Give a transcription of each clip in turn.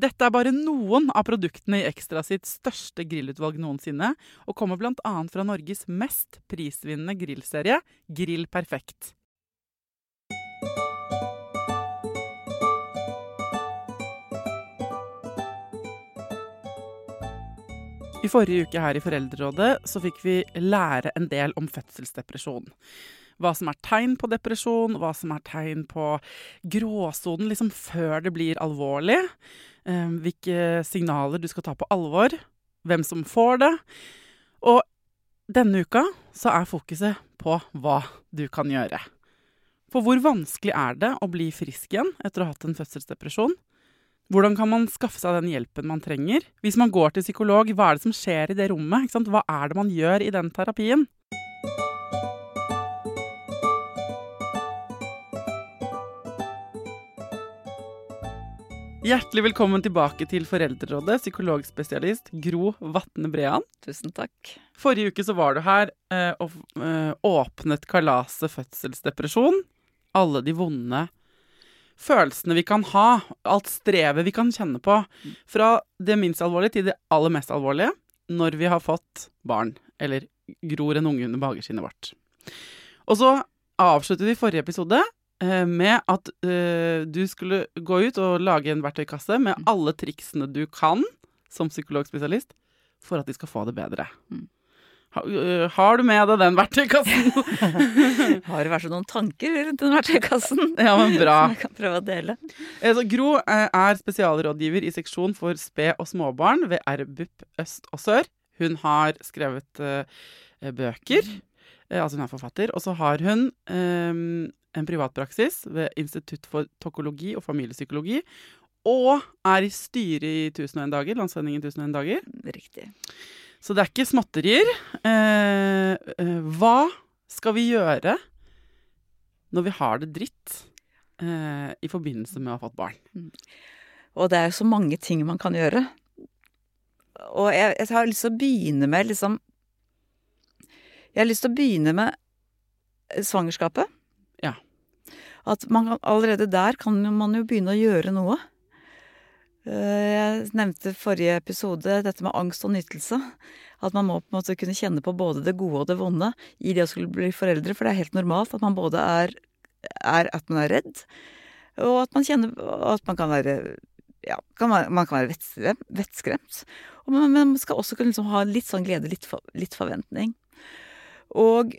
Dette er bare noen av produktene i Ekstra sitt største grillutvalg noensinne, og kommer bl.a. fra Norges mest prisvinnende grillserie, Grill Perfekt. I forrige uke her i Foreldrerådet så fikk vi lære en del om fødselsdepresjon. Hva som er tegn på depresjon, hva som er tegn på gråsonen liksom før det blir alvorlig. Eh, hvilke signaler du skal ta på alvor. Hvem som får det. Og denne uka så er fokuset på hva du kan gjøre. For hvor vanskelig er det å bli frisk igjen etter å ha hatt en fødselsdepresjon? Hvordan kan man skaffe seg den hjelpen man trenger? Hvis man går til psykolog, hva er det som skjer i det rommet? Hva er det man gjør i den terapien? Hjertelig velkommen tilbake til Foreldrerådet, psykologspesialist Gro Vatne Brean. Tusen takk. Forrige uke så var du her eh, og eh, åpnet kalaset fødselsdepresjon. Alle de vonde følelsene vi kan ha, alt strevet vi kan kjenne på. Fra det minst alvorlige til det aller mest alvorlige når vi har fått barn, eller gror en unge under mageskinnet vårt. Og så avsluttet vi forrige episode med at uh, du skulle gå ut og lage en verktøykasse med alle triksene du kan som psykologspesialist for at de skal få det bedre. Mm. Ha, uh, har du med deg den verktøykassen? Har det vært noen tanker rundt den verktøykassen? ja, men bra. Som jeg kan prøve å dele. Så Gro eh, er spesialrådgiver i seksjon for sped- og småbarn ved RBUP øst og sør. Hun har skrevet eh, bøker, eh, altså hun er forfatter. Og så har hun eh, en privatpraksis ved Institutt for tokologi og familiepsykologi. Og er i styret i 1001 dager, Landsforeningen 1001 dager. Riktig. Så det er ikke småtterier. Eh, eh, hva skal vi gjøre når vi har det dritt eh, i forbindelse med å ha fått barn? Og det er jo så mange ting man kan gjøre. Og jeg, jeg har lyst til å begynne med liksom Jeg har lyst til å begynne med svangerskapet. At man allerede der kan man jo begynne å gjøre noe. Eh, Jeg nevnte forrige episode dette med angst og nytelse. At man må på en måte kunne kjenne på både det gode og det vonde i det å skulle bli foreldre. For det er helt normalt at man både er, er at man er redd, og at man kjenner at man kan være ja, kan man, man kan være vettskremt. Men man skal også kunne liksom ha litt sånn glede, litt, for, litt forventning. Og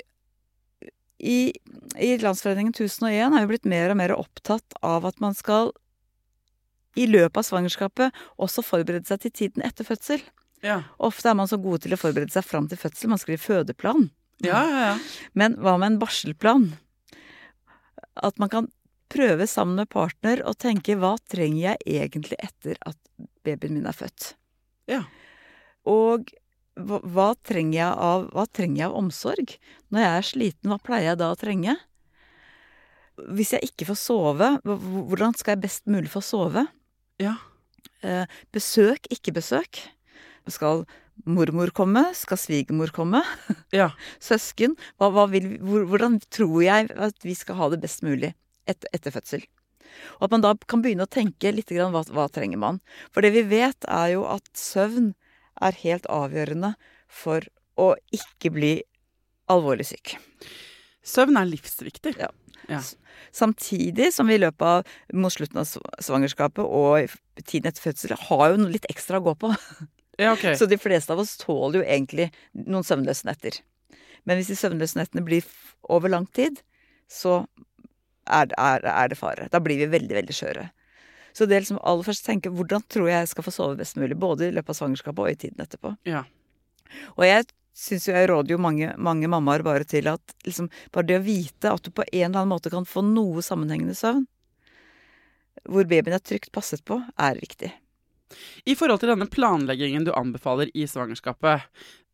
i, i Landsforeningen 1001 har vi blitt mer og mer opptatt av at man skal i løpet av svangerskapet også forberede seg til tiden etter fødsel. Ja. Ofte er man så gode til å forberede seg fram til fødsel. Man skriver fødeplan. Ja, ja, ja. Men hva med en barselplan? At man kan prøve sammen med partner å tenke hva trenger jeg egentlig etter at babyen min er født? Ja. Og hva, hva, trenger jeg av, hva trenger jeg av omsorg? Når jeg er sliten, hva pleier jeg da å trenge? Hvis jeg ikke får sove, hvordan skal jeg best mulig få sove? Ja. Eh, besøk, ikke besøk. Skal mormor komme? Skal svigermor komme? Ja. Søsken? Hva, hva vil, hvordan tror jeg at vi skal ha det best mulig et, etter fødsel? Og at man da kan begynne å tenke litt grann hva, hva trenger man. For det vi vet, er jo at søvn er helt avgjørende for å ikke bli alvorlig syk. Søvn er livsviktig. Ja. Ja. Samtidig som vi i løpet av mot slutten av svangerskapet og tiden etter fødsel har jo litt ekstra å gå på. Ja, okay. Så de fleste av oss tåler jo egentlig noen søvnløse netter. Men hvis de søvnløse nettene blir over lang tid, så er, er, er, det fare. Da blir vi veldig, veldig skjøre. Så det er liksom aller først tenke hvordan tror jeg jeg skal få sove best mulig, både i løpet av svangerskapet og i tiden etterpå. Ja. Og jeg syns jo jeg råder jo mange, mange mammaer bare til at liksom, bare det å vite at du på en eller annen måte kan få noe sammenhengende søvn, hvor babyen er trygt passet på, er viktig. I forhold til denne planleggingen du anbefaler i svangerskapet,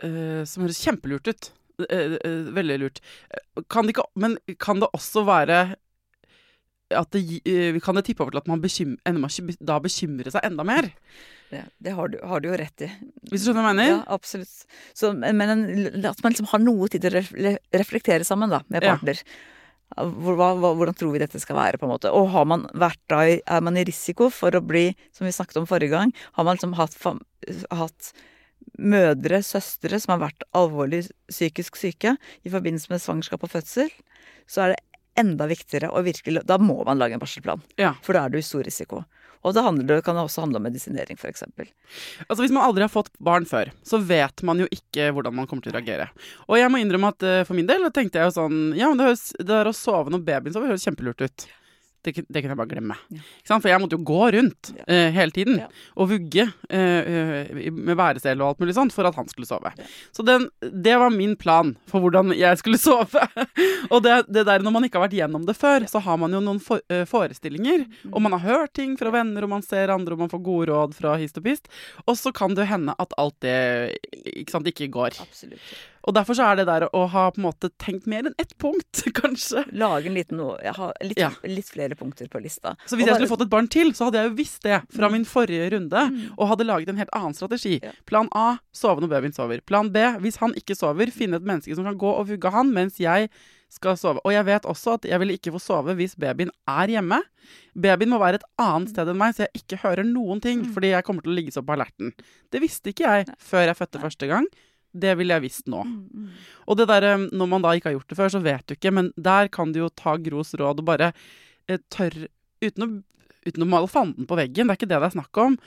uh, som høres kjempelurt ut, uh, uh, veldig lurt, kan det ikke, men kan det også være det, kan det tippe over til at man bekymre, da bekymrer seg enda mer? Det, det har, du, har, du, jo rett i. Hvis du skjønner hva jeg mener? Ja, absolutt. Så, men en, at man liksom har noe tid til å reflektere sammen da, med partner. Ja. Hva, hva, hvordan tror vi dette skal være? på en måte? Og har man vært da, er man i risiko for å bli, som vi snakket om forrige gang, har man liksom hatt, hatt mødre, søstre som har vært alvorlig psykisk syke i forbindelse med svangerskap og fødsel, så er det enda viktigere å virkelig Da må man lage en barselplan. Ja. For da er du i stor risiko. Og det, handler, det kan også handle om medisinering, f.eks. Altså, hvis man aldri har fått barn før, så vet man jo ikke hvordan man kommer til å reagere. Og jeg må innrømme at uh, for min del tenkte jeg jo sånn Ja, men det, høres, det der å sove når babyen sover, høres kjempelurt ut. Det, det kunne jeg bare glemme. Ja. For jeg måtte jo gå rundt ja. uh, hele tiden ja. og vugge uh, med væresel og alt mulig sånt for at han skulle sove. Så den, det var min plan for hvordan jeg skulle sove. og det, det, der når man ikke har vært gjennom det før, så har man jo noen for, uh, forestillinger, mm. og man har hørt ting fra venner, og man ser andre, og man får gode råd fra hist og pist. Og så kan det hende at alt det ikke, sant, ikke går. Absolutt. Og derfor så er det der å ha på en måte tenkt mer enn ett punkt, kanskje. Lage en liten Jeg har litt, ja. litt, flere punkter på lista. Så hvis og jeg skulle fått et barn til, så hadde jeg jo visst det fra mm. min forrige runde, mm. og hadde laget en helt annen strategi. Ja. Plan A sove når babyen sover. Plan B hvis han ikke sover, finne et menneske som kan gå og vugge han mens jeg skal sove. Og jeg vet også at jeg vil ikke få sove hvis babyen er hjemme. Babyen må være et annet sted enn meg, så jeg ikke hører noen ting. Mm. Fordi jeg kommer til å ligge så på alerten. Det visste ikke jeg før jeg fødte første gang. Det ville jeg visst nå. Mm, mm. Og det der, når man da ikke har gjort det før, så vet du ikke. Men der kan du jo ta Gros råd og bare eh, tørre uten å, uten å male fanden på veggen. Det er ikke det det er snakk om.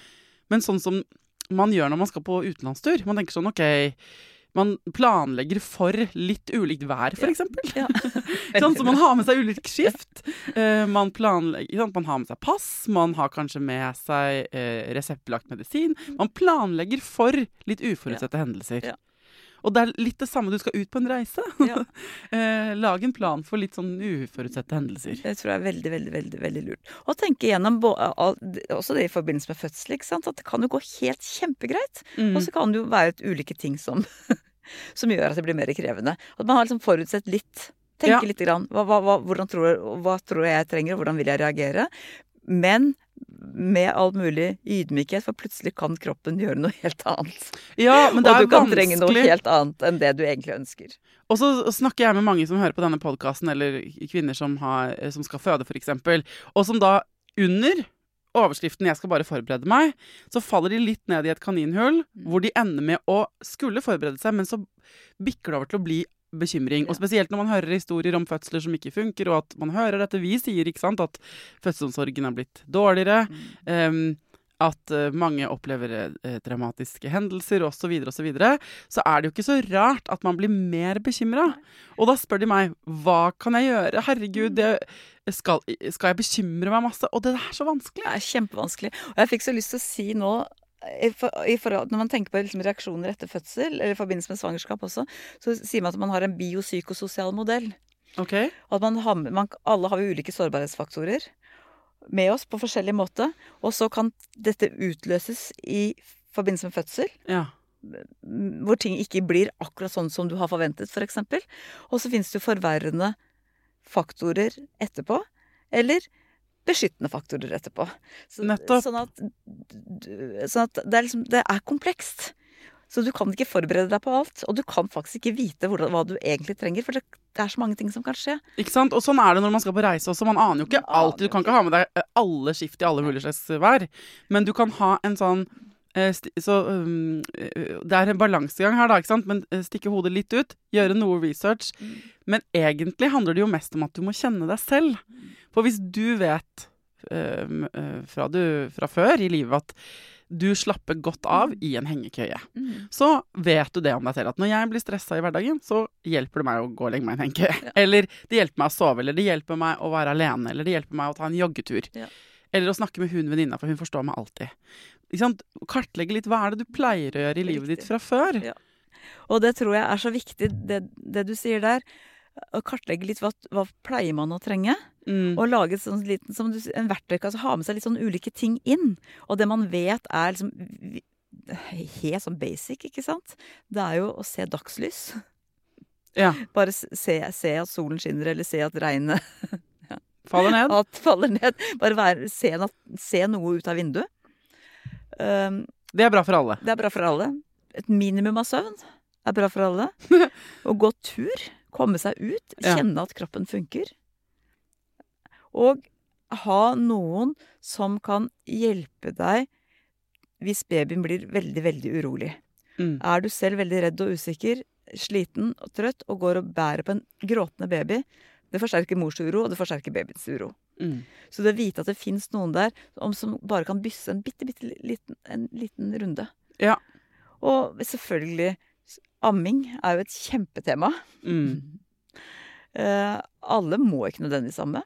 Men sånn som man gjør når man skal på utenlandstur. Man tenker sånn OK man planlegger for litt ulikt vær, f.eks. Ja. Ja. så man har med seg ulikt skift. Uh, man, planlegger, man har med seg pass, man har kanskje med seg uh, reseptbelagt medisin. Man planlegger for litt uforutsette ja. hendelser. Og det er litt det samme du skal ut på en reise. Ja. Lag en plan for litt sånn uforutsette hendelser. Det tror jeg er veldig, veldig, veldig, veldig lurt. Og tenke gjennom også det i forbindelse med fødsel. ikke sant? At det kan jo gå helt kjempegreit. Mm. Og så kan det jo være et ulike ting som, som gjør at det blir mer krevende. At man har liksom forutsett litt. Tenke ja. litt grann. Hva, hva, hva, tror, hva tror jeg jeg trenger, og hvordan vil jeg reagere? Men med all mulig ydmykhet, for plutselig kan kroppen gjøre noe helt annet. Ja, men det er og du kan vanskelig. trenge noe helt annet enn det du egentlig ønsker. Og så snakker jeg med mange som hører på denne podkasten, eller kvinner som, har, som skal føde, f.eks., og som da under overskriften 'Jeg skal bare forberede meg', så faller de litt ned i et kaninhull, mm. hvor de ender med å skulle forberede seg, men så bikker det over til å bli bekymring. Og spesielt når man hører historier om fødsler som ikke funker, og at man hører dette vi sier, ikke sant, at fødselsomsorgen er blitt dårligere. Mm. Um, at uh, mange opplever uh, dramatiske hendelser osv., så, videre, og så, videre, så er det jo ikke så rart at man blir mer bekymra. Og da spør de meg hva kan jeg gjøre? Herregud, det, skal, skal, jeg bekymre meg masse? Og det er så vanskelig. Det er kjempevanskelig. Og jeg fikk så lyst til å si nå i forhold, når man tenker på liksom reaksjoner etter fødsel, eller i forbindelse med svangerskap også, så sier man at man har en biopsykososial modell. Okay. At man man, alle har ulike sårbarhetsfaktorer med oss på forskjellig måte. Og så kan dette utløses i forbindelse med fødsel. Ja. hvor ting ikke blir akkurat sånn som du har forventet, f.eks. For og så finnes det jo forverrende faktorer etterpå. Eller beskyttende faktorer etterpå. Så, Nettopp. Sånn at, sånn at det, er liksom, det er komplekst. Så du kan ikke forberede deg på alt. Og du kan faktisk ikke vite hvordan, hva du egentlig trenger, for det, det er så mange ting som kan skje. Ikke sant? Og sånn er det når man skal på reise også. Man aner jo ikke alltid. Du kan ikke ha med deg alle skift i alle mulige slags vær. Men du kan ha en sånn så um, eh, Det er en balansegang her, da, ikke sant? Men eh, stikke hodet litt ut, gjøre noe research. Men egentlig handler det jo mest om at du må kjenne deg selv. For hvis du vet um, eh, fra, du, fra før i livet at du slapper godt av i en hengekøye, så vet du det om deg selv. At når jeg blir stressa i hverdagen, så hjelper det meg å gå og legge meg i en hengekøye. Eller det hjelper meg å sove, eller det hjelper meg å være alene, eller det hjelper meg å ta en joggetur. Ja. Eller å snakke med hun venninna, for hun forstår meg alltid. Kartlegge litt hva er det du pleier å gjøre i livet ditt fra før. Ja. Og det tror jeg er så viktig, det, det du sier der. Å kartlegge litt hva, hva pleier man å trenge. Mm. Og lage et sånt liten, som du, en verktøykasse. Ha med seg litt sånn ulike ting inn. Og det man vet er liksom helt sånn basic, ikke sant. Det er jo å se dagslys. Ja. Bare se, se at solen skinner, eller se at regnet Faller ned. at faller ned. Bare være, se, se noe ut av vinduet. Um, Det er bra for alle. Det er bra for alle. Et minimum av søvn er bra for alle. Å gå tur, komme seg ut, kjenne at kroppen funker. Og ha noen som kan hjelpe deg hvis babyen blir veldig, veldig urolig. Mm. Er du selv veldig redd og usikker, sliten og trøtt og går og bærer på en gråtende baby, det forsterker mors uro, og det forsterker babyens uro. Mm. Så det å vite at det fins noen der om, som bare kan bysse en bitte, bitte liten, en liten runde. Ja. Og selvfølgelig Amming er jo et kjempetema. Mm. Eh, alle må ikke nødvendigvis amme.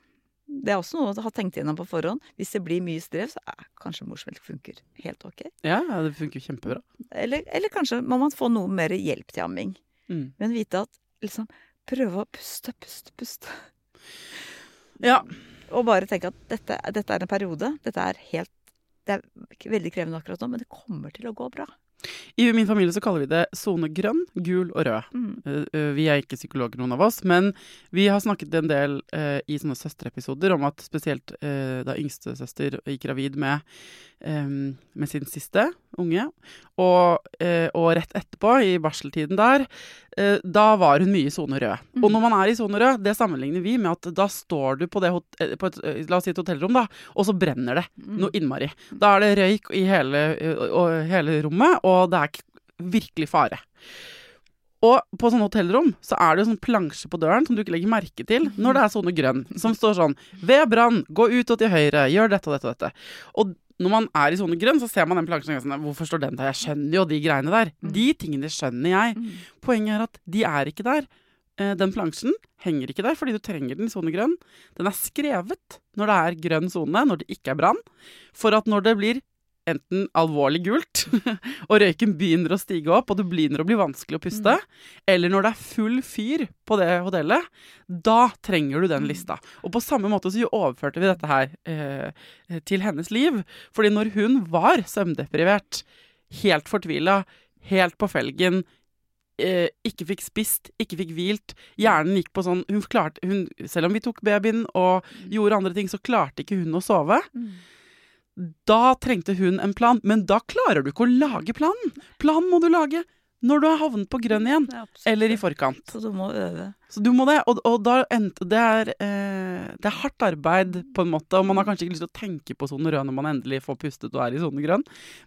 Det er også noe å ha tenkt gjennom på forhånd. Hvis det blir mye strev, så eh, kanskje morsmelk funker helt ok. Ja, ja, det funker kjempebra. Eller, eller kanskje må man få noe mer hjelp til amming. Mm. Men vite at liksom Prøve å puste, puste, puste. Ja. Og bare tenke at dette, dette er en periode. Dette er helt Det er veldig krevende akkurat nå, men det kommer til å gå bra. I min familie så kaller vi det sone grønn, gul og rød. Mm. Eh, eh, vi er ikke psykologer, noen av oss, men vi har snakket en del eh, i sånne søsterepisoder om at spesielt eh, da yngstesøster gikk gravid med, eh, med sin siste unge, og, eh, og rett etterpå, i barseltiden der, da var hun mye i sone rød. Og når man er i sone rød, det sammenligner vi med at da står du på, det hot på et, la oss si et hotellrom, da, og så brenner det noe innmari. Da er det røyk i hele, og, og, hele rommet, og det er virkelig fare. Og på sånne hotellrom så er det jo sånn plansje på døren som du ikke legger merke til når det er sone grønn, som står sånn Ved brann, gå ut og til høyre, gjør dette og dette og dette. Og når man er i sone grønn, så ser man den plansjen og sånn Hvorfor står den der? Jeg skjønner jo de greiene der. De tingene skjønner jeg. Poenget er at de er ikke der. Eh, Den plansjen henger ikke der fordi du trenger den i sone grønn. Den er skrevet når det er grønn sone, når det ikke er brann, for at når det blir enten alvorlig gult, og røyken begynner å stige opp, og det begynner å bli vanskelig å puste, eller når det er full fyr på det hotellet, da trenger du den lista. Og på samme måte så overførte vi dette her eh, til hennes liv. Fordi når hun var søvndeprivert, helt fortvila, helt på felgen, eh, ikke fikk spist, ikke fikk hvilt. Hjernen gikk på sånn hun klarte, hun, Selv om vi tok babyen og gjorde andre ting, så klarte ikke hun å sove. Da trengte hun en plan, men da klarer du ikke å lage planen. Planen må du lage når du har havnet på grønn igjen, Ja, eller i forkant. Så du må øve. Så du må det, og, og da det er, eh, det er hardt arbeid, på en måte, og man har kanskje ikke lyst til å tenke på sone rød når man endelig får pustet og er i sone grønn,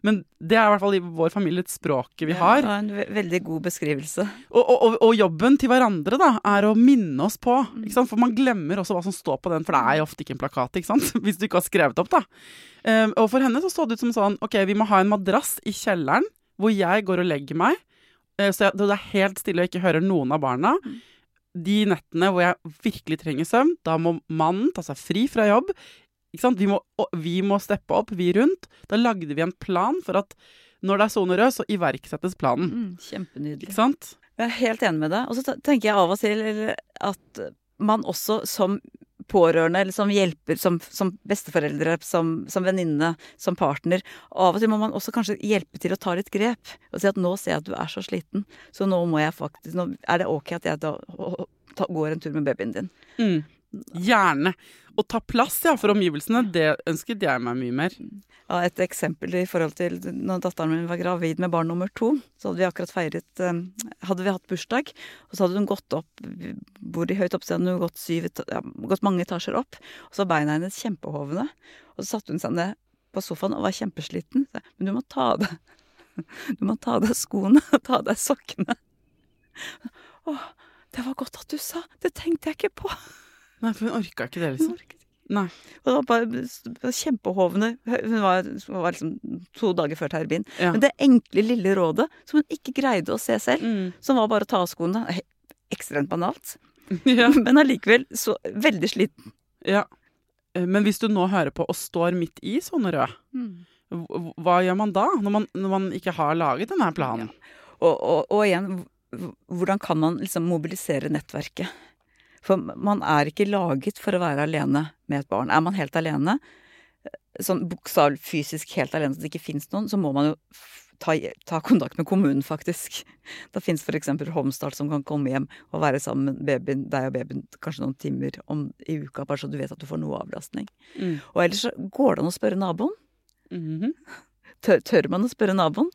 men det er i hvert fall i vår familie et språket vi har. Ja, en veldig god beskrivelse. Og, og, og, jobben til hverandre da, er å minne oss på, ikke sant? for man glemmer også hva som står på den, for det er jo ofte ikke en plakat, ikke sant? hvis du ikke har skrevet opp da. Eh, og for henne så så det ut som sånn, ok, vi må ha en madrass i kjelleren, hvor jeg går og legger meg, så jeg, det er helt stille og ikke hører noen av barna. De nettene hvor jeg virkelig trenger søvn, da må mannen ta seg fri fra jobb. Ikke sant? Vi, må, vi må steppe opp, vi rundt. Da lagde vi en plan for at når det er sone rød, så iverksettes planen. Mm, kjempenydelig. Ikke sant? Jeg er helt enig med deg. Og så tenker jeg av og til at man også som pårørende, eller som hjelper, som, som besteforeldre, som, som venninne, som partner. Av og til må man også kanskje hjelpe til å ta litt grep. Og si at nå ser jeg at du er så sliten, så nå må jeg faktisk Nå er det ok at jeg da går en tur med babyen din. Mm. Gjerne. Å ta plass ja, for omgivelsene, det ønsket jeg meg mye mer. Ja, et eksempel i forhold til når datteren min var gravid med barn nummer to. Så hadde vi akkurat feiret eh, Hadde vi hatt bursdag, og så hadde hun gått opp Bor i høyt oppe, så hadde hun gått, syv, ja, gått mange etasjer opp. Og så var beina hennes kjempehovne. Og så satte hun seg ned på sofaen og var kjempesliten. Men du må ta av deg Du må ta av deg skoene og ta av deg sokkene. Å, det var godt at du sa. Det tenkte jeg ikke på. Nei, for hun orka ikke det, liksom. Nei. Og det var bare kjempehovne. Hun var, var, liksom to dager før terapien. Ja. Men det enkle, lille rådet som hun ikke greide å se selv, Mm. som var bare å ta av skoene, ekstremt banalt, Ja. men allikevel så veldig sliten. ja. Eh, Men hvis du nå hører på og står midt i sånne røde, mm. hva gjør man da? Når man, når man ikke har laget denne planen? Og, og, og igjen, hvordan kan man liksom mobilisere nettverket? For man er ikke laget for å være alene med et barn. Er man helt alene, sånn bokstavelig fysisk helt alene så det ikke fins noen, så må man jo ta, ta kontakt med kommunen, faktisk. Da fins f.eks. Homestart som kan komme hjem og være sammen med babyen, deg og babyen kanskje noen timer om, i uka, bare så du vet at du får noe avlastning. Mm. Og ellers så går det an å spørre naboen. Mhm. Tør, tør man å spørre naboen?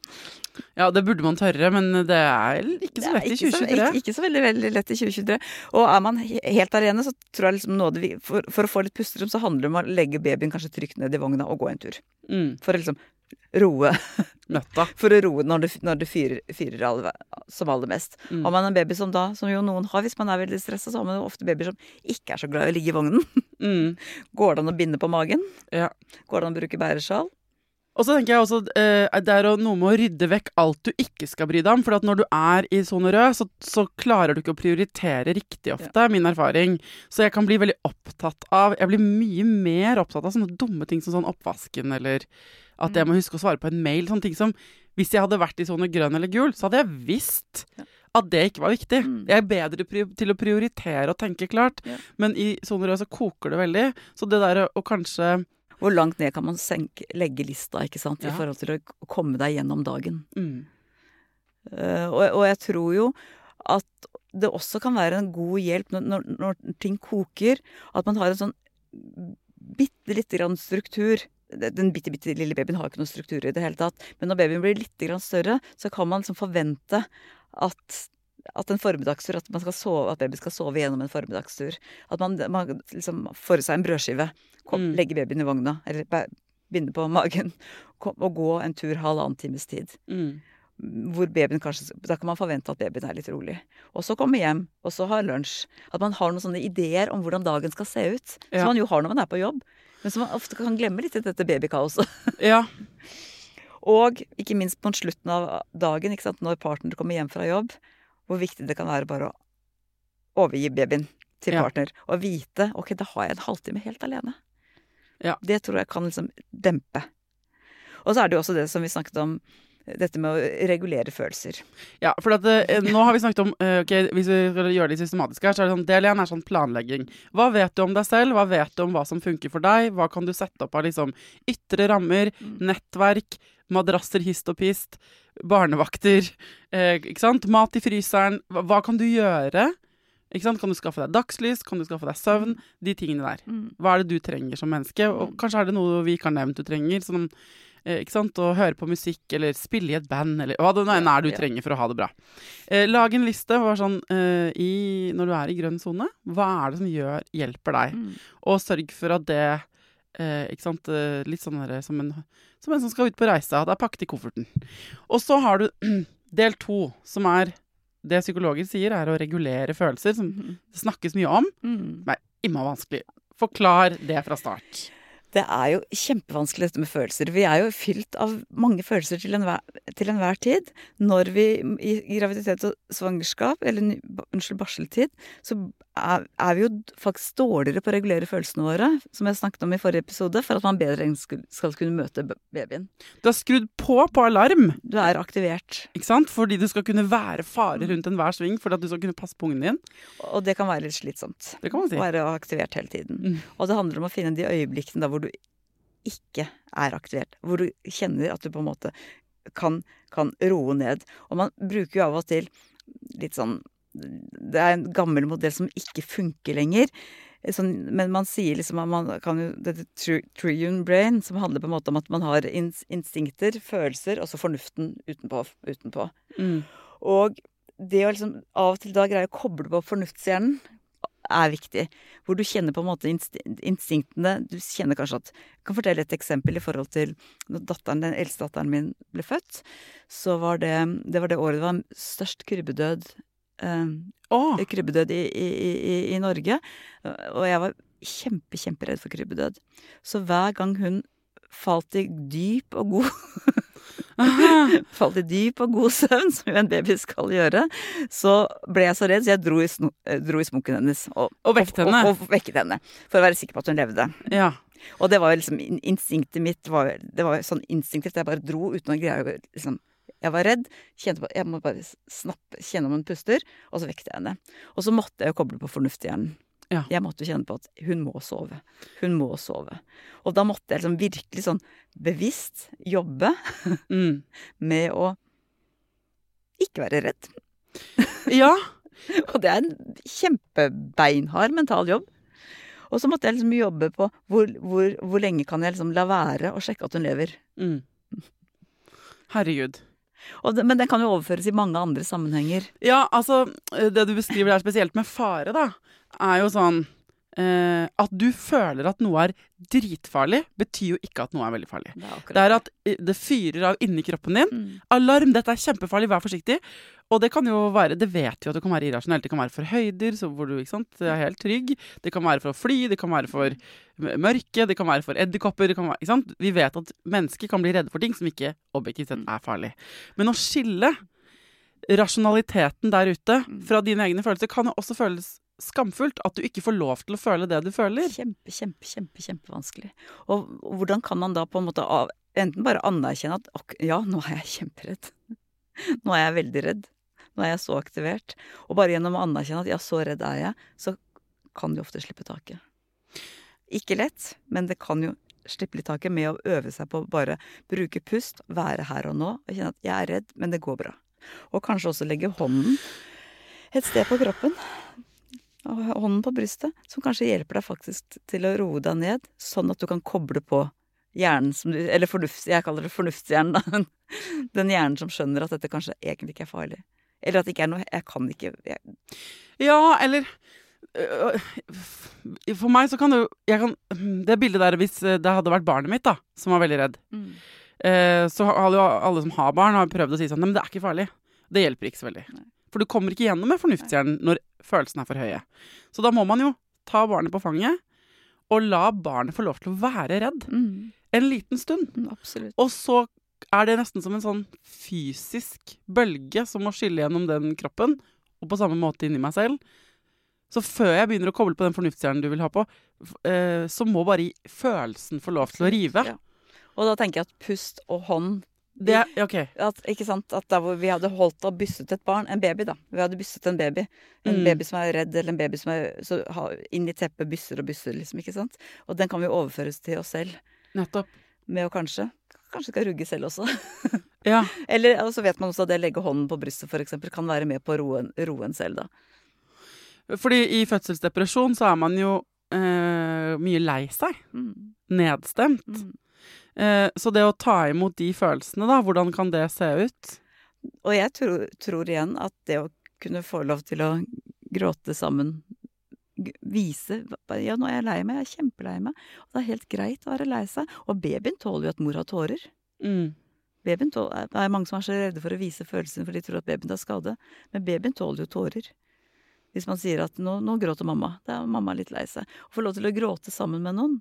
Ja, det burde man tørre, men det er ikke så lett i Det er ikke så- Ikke, ikke så veldig, veldig lett i 2023. Og er man helt alene, så tror jeg liksom det for, for å få litt pusterom, så handler det om å legge babyen kanskje trygt ned i vogna og gå en tur. Mm. For å liksom roe Nøtta. For å roe når det, når det fyrer, fyrer alle, som aller mest. Mm. Har man en baby som da, som jo noen har hvis man er veldig stressa, så har man ofte babyer som ikke er så glad i å ligge i vognen. Mm. Går det an å binde på magen? Ja. Går det an å bruke bæresjal? Og så tenker jeg også eh, det er noe med å rydde vekk alt du ikke skal bry deg om. For at når du er i sone rød, så, så klarer du ikke å prioritere riktig ofte, er min erfaring. Så jeg kan bli veldig opptatt av Jeg blir mye mer opptatt av sånne dumme ting som sånn oppvasken, eller at jeg må huske å svare på en mail. Sånne ting som Hvis jeg hadde vært i sone grønn eller gul, så hadde jeg visst at det ikke var viktig. Mm. Jeg er bedre til å prioritere og tenke klart, Ja. men i sone rød så koker det veldig. Så det der å kanskje Hvor langt ned kan man senke, legge lista ikke sant, i forhold til å komme deg gjennom dagen? mm. Eh, og, og jeg tror jo at det også kan være en god hjelp når, når, når ting koker, at man har en sånn bitte lite grann struktur. Den bitte, bitte lille babyen har ikke noen struktur i det hele tatt. Men når babyen blir litt grann større, så kan man liksom forvente at, at en formiddagstur, at, man skal sove, at baby skal sove gjennom en formiddagstur. At man, man liksom får i seg en brødskive, kom, Mm. legger babyen i vogna, eller binde på magen, kom, og gå en tur halvannen times tid Mm. hvor babyen kanskje Da kan man forvente at babyen er litt rolig. Og så komme hjem, og så ha lunsj. At man har noen sånne ideer om hvordan dagen skal se ut. Ja. Som man jo har når man er på jobb. Men som man ofte kan glemme litt i dette babykaoset. Ja. Og ikke minst på slutten av dagen, ikke sant? når partner kommer hjem fra jobb, hvor viktig det kan være bare å overgi babyen til Ja. partner. Og vite ok, da har jeg en halvtime helt alene. Ja. Det tror jeg kan liksom dempe. Og så er det jo også det som vi snakket om, dette med å regulere følelser. Ja, for at, eh, nå har vi snakket om eh, Hvis vi skal gjøre det systematisk her, så er det sånn del én er sånn planlegging. Hva vet du om deg selv? Hva vet du om hva som funker for deg? Hva kan du sette opp av liksom ytre rammer, nettverk, madrasser hist og pist, barnevakter, eh, ikke sant? Mat i fryseren. Hva, hva kan du gjøre? Ikke sant? Kan du skaffe deg dagslys? Kan du skaffe deg søvn? De tingene der. Hva er det du trenger som menneske? Og kanskje er det noe vi ikke har nevnt du trenger. Sånn, ikke sant? Å høre på musikk, eller spille i et band, eller hva det nå enn er du trenger for å ha det bra. Eh, lag en liste bare sånn, eh, i, når du er i grønn sone. Hva er det som gjør, hjelper deg? Og sørg for at det eh, ikke sant? Eh, litt sånn der, som, en, som en som skal ut på reise. At det er pakket i kofferten. Og så har du del to, som er det psykologer sier, er å regulere følelser, som det snakkes mye om. Mm. Det er imma vanskelig. Forklar det fra start. Det er jo kjempevanskelig dette med følelser. Vi er jo fylt av mange følelser til enhver, til enhver tid. Når vi i, graviditet og svangerskap, eller unnskyld, barseltid, så er, er vi jo faktisk dårligere på å regulere følelsene våre, som jeg snakket om i forrige episode, for at man bedre skal, skal kunne møte babyen. Du har skrudd på på alarm. Du er aktivert. Ikke sant? Fordi du skal kunne være fare rundt enhver sving for at du skal kunne passe på ungen din. Og det kan være litt slitsomt. Det kan man si. Å være aktivert hele tiden. Mm. Og det handler om å finne de øyeblikkene da hvor du ikke er aktivert. Hvor du kjenner at du på en måte kan, kan roe ned. Og man bruker jo av og til litt sånn det er en gammel modell som ikke funker lenger. Sånn, men man sier liksom at man kan jo Dette triune brain, som handler på en måte om at man har instinkter, følelser, og så fornuften utenpå. utenpå. Mm. Og det å liksom av og til da greie å koble på fornuftshjernen er viktig. Hvor du kjenner på en måte instinktene Du kjenner kanskje at Jeg kan fortelle et eksempel i forhold til når datteren, den eldste datteren min ble født. Så var det det, var det året det var størst krybbedød oh. krybbedød i, i, i, i, Norge. Og jeg var kjempe, kjemperedd for krybbedød. Så hver gang hun falt i dyp og god Falt i dyp og god søvn, som jo en baby skal gjøre, så ble jeg så redd, så jeg dro i, sno, eh, dro i smokken hennes. Og, og vekket henne? Og, og, vekket henne. For å være sikker på at hun levde. Ja. Og det var liksom instinktet mitt var, Det var sånn instinktivt. Jeg bare dro uten å greie å liksom jeg var redd. Kjente på, jeg må bare snappe, kjenne om hun puster, og så vekket jeg henne. Og så måtte jeg jo koble på fornuftshjernen. Ja. Jeg måtte jo kjenne på at hun må sove. Hun må sove. Og da måtte jeg liksom virkelig sånn bevisst jobbe mm. med å ikke være redd. ja. og det er en kjempebeinhard mental jobb. Og så måtte jeg liksom jobbe på hvor, hvor, hvor lenge kan jeg liksom la være å sjekke at hun lever. Mm. Herregud. Det, men den kan jo overføres i mange andre sammenhenger. Ja, altså Det du beskriver der spesielt med fare, da, er jo sånn eh, At du føler at noe er dritfarlig, betyr jo ikke at noe er veldig farlig. Det er, det er at eh, det fyrer av inni kroppen din. Mm. Alarm! Dette er kjempefarlig, vær forsiktig. Og det kan jo være Det vet vi at det kan være irrasjonelt. Det kan være for høyder, hvor du ikke sant, er helt trygg. Det kan være for å fly, det kan være for mørke, det kan være for edderkopper. Vi vet at mennesker kan bli redde for ting som ikke objektivt sett er farlig. Men å skille rasjonaliteten der ute mm. fra dine egne følelser kan jo også føles skamfullt at du ikke får lov til å føle det du føler. Kjempe, kjempe, kjempe, kjempevanskelig. Og hvordan kan man da på en måte av, enten bare anerkjenne at ja, nå er jeg kjemperedd. Nå er jeg veldig redd. Nå er jeg så aktivert. Og bare gjennom å anerkjenne at ja, så redd er jeg, så kan du ofte slippe taket. Ikke lett, men det kan jo slippe litt taket med å øve seg på å bare bruke pust, være her og nå, og kjenne at jeg er redd, men det går bra. Og kanskje også legge hånden et sted på kroppen hånden på brystet, som kanskje hjelper deg faktisk til å roe deg ned, sånn at du kan koble på hjernen som du Eller fornuft, jeg kaller det fornuftshjernen, da. Den hjernen som skjønner at dette kanskje egentlig ikke er farlig. Eller at det ikke er noe Jeg kan ikke jeg. Ja, eller øh, For meg så kan det jo kan, Det bildet der hvis det hadde vært barnet mitt da, som var veldig redd, mm. Eh, så hadde jo alle som har barn, har prøvd å si sånn Nei, men det er ikke farlig. Det hjelper ikke så veldig. Nei. For du kommer ikke gjennom med fornuftshjernen når følelsene er for høye. Så da må man jo ta barnet på fanget og la barnet få lov til å være redd. Mm. En liten stund. Mm, absolutt. Og så er det nesten som en sånn fysisk bølge som må skille gjennom den kroppen, og på samme måte inni meg selv. Så før jeg begynner å koble på den fornuftshjernen du vil ha på, eh, så må bare følelsen få lov til å rive. Ja. Og da tenker jeg at pust og hånd det, okay. At, ikke sant? At da hvor vi hadde holdt og bysset et barn, en baby, da. Vi hadde bysset en baby. En mm. baby som er redd, eller en baby som er så, ha, inn i teppet bysser og bysser, liksom. ikke sant? Og den kan vi overføres til oss selv. Nettopp. Med å kanskje Kanskje skal rugge selv også. ja. Eller og så vet man også at det å legge hånden på brystet, eksempel, kan være med på å roe en selv, da. Fordi i fødselsdepresjon så er man jo eh, mye lei seg. Mm. Nedstemt. Mm. Eh, så det å ta imot de følelsene, da, hvordan kan det se ut? Og jeg tror, tror, igjen at det å kunne få lov til å gråte sammen Vise Ja, nå er jeg lei meg. Jeg er kjempelei meg. Og det er helt greit å være lei seg. Og babyen tåler jo at mor har tårer. Mm. Tåler, det er mange som er så redde for å vise følelsene for de tror at babyen tar skade. Men babyen tåler jo tårer. Hvis man sier at nå, nå gråter mamma. Da er mamma litt lei seg. Å få lov til å gråte sammen med noen,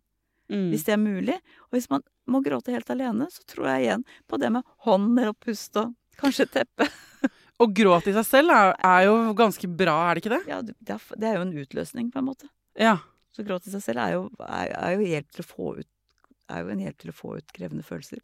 mm. hvis det er mulig. Og hvis man må gråte helt alene, så tror jeg igjen på det med hånd eller pust og kanskje teppe. Å gråte i seg selv er, er jo ganske bra, er det ikke det? Ja, det er, det er jo en utløsning, på en måte. Ja. Så gråt i seg selv er jo, er, er jo hjelp til å få ut er jo en hjelp til å få ut krevende følelser.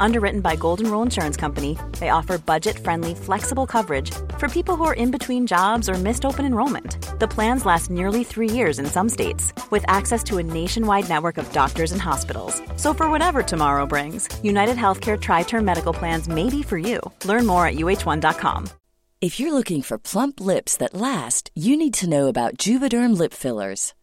Underwritten by Golden Rule Insurance Company, they offer budget friendly, flexible coverage for people who are in between jobs or missed open enrollment. The plans last nearly three years in some states, with access to a nationwide network of doctors and hospitals. So, for whatever tomorrow brings, United Healthcare Tri Term Medical Plans may be for you. Learn more at uh1.com. If you're looking for plump lips that last, you need to know about Juvederm lip fillers.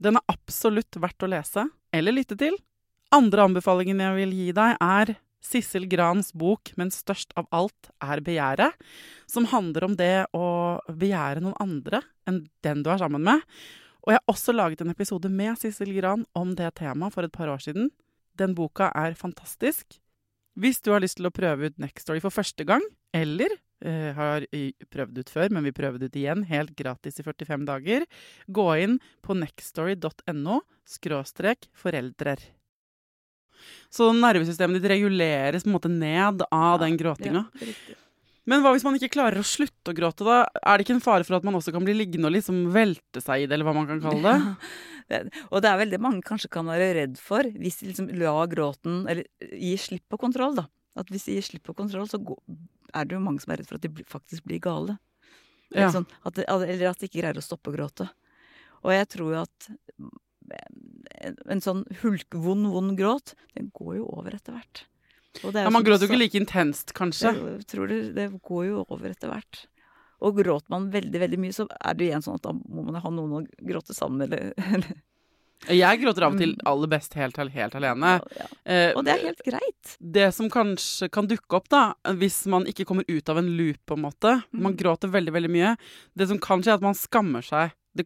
Den er absolutt verdt å lese eller lytte til. Andre anbefalingen jeg vil gi deg, er Sissel Grans bok 'Men størst av alt er begjæret', som handler om det å begjære noen andre enn den du er sammen med. Og jeg har også laget en episode med Sissel Gran om det temaet for et par år siden. Den boka er fantastisk. Hvis du har lyst til å prøve ut Nextory for første gang, eller eh, har prøvd ut før, men vil prøve det ut igjen, helt gratis i 45 dager, gå inn på nextstory.no skråstrek foreldrer. Så nervesystemet ditt reguleres på en måte ned av den gråtinga. Ja, riktig. Men hva hvis man ikke klarer å slutte å gråte, da? Er det ikke en fare for at man også kan bli liggende og liksom velte seg i det, eller hva man kan kalle det? Det, og det er vel det mange kanskje kan være redd for, hvis de liksom la gråten Eller gir slipp på kontroll, da. At hvis de gir slipp på kontroll, så går, er det jo mange som er redd for at de faktisk blir gale. Eller, Ja. sånn, at de, eller at de ikke greier å stoppe å gråte. Og jeg tror jo at en, en sånn hulk, vond, vond gråt, den går jo over etter hvert. Og Ja, man gråter jo ikke like intenst, kanskje. jeg tror det, det går jo over etter hvert. Og gråter man veldig, veldig mye, så er det jo igjen sånn at da må man ha noen å gråte sammen med, eller, eller Jeg gråter av og til aller best helt, helt alene. ja. ja. Og det er helt greit. det som kanskje kan dukke opp, da, hvis man ikke kommer ut av en loop, på en måte Man Mm. gråter veldig, veldig mye. Det som kan skje, er at man skammer seg. Det,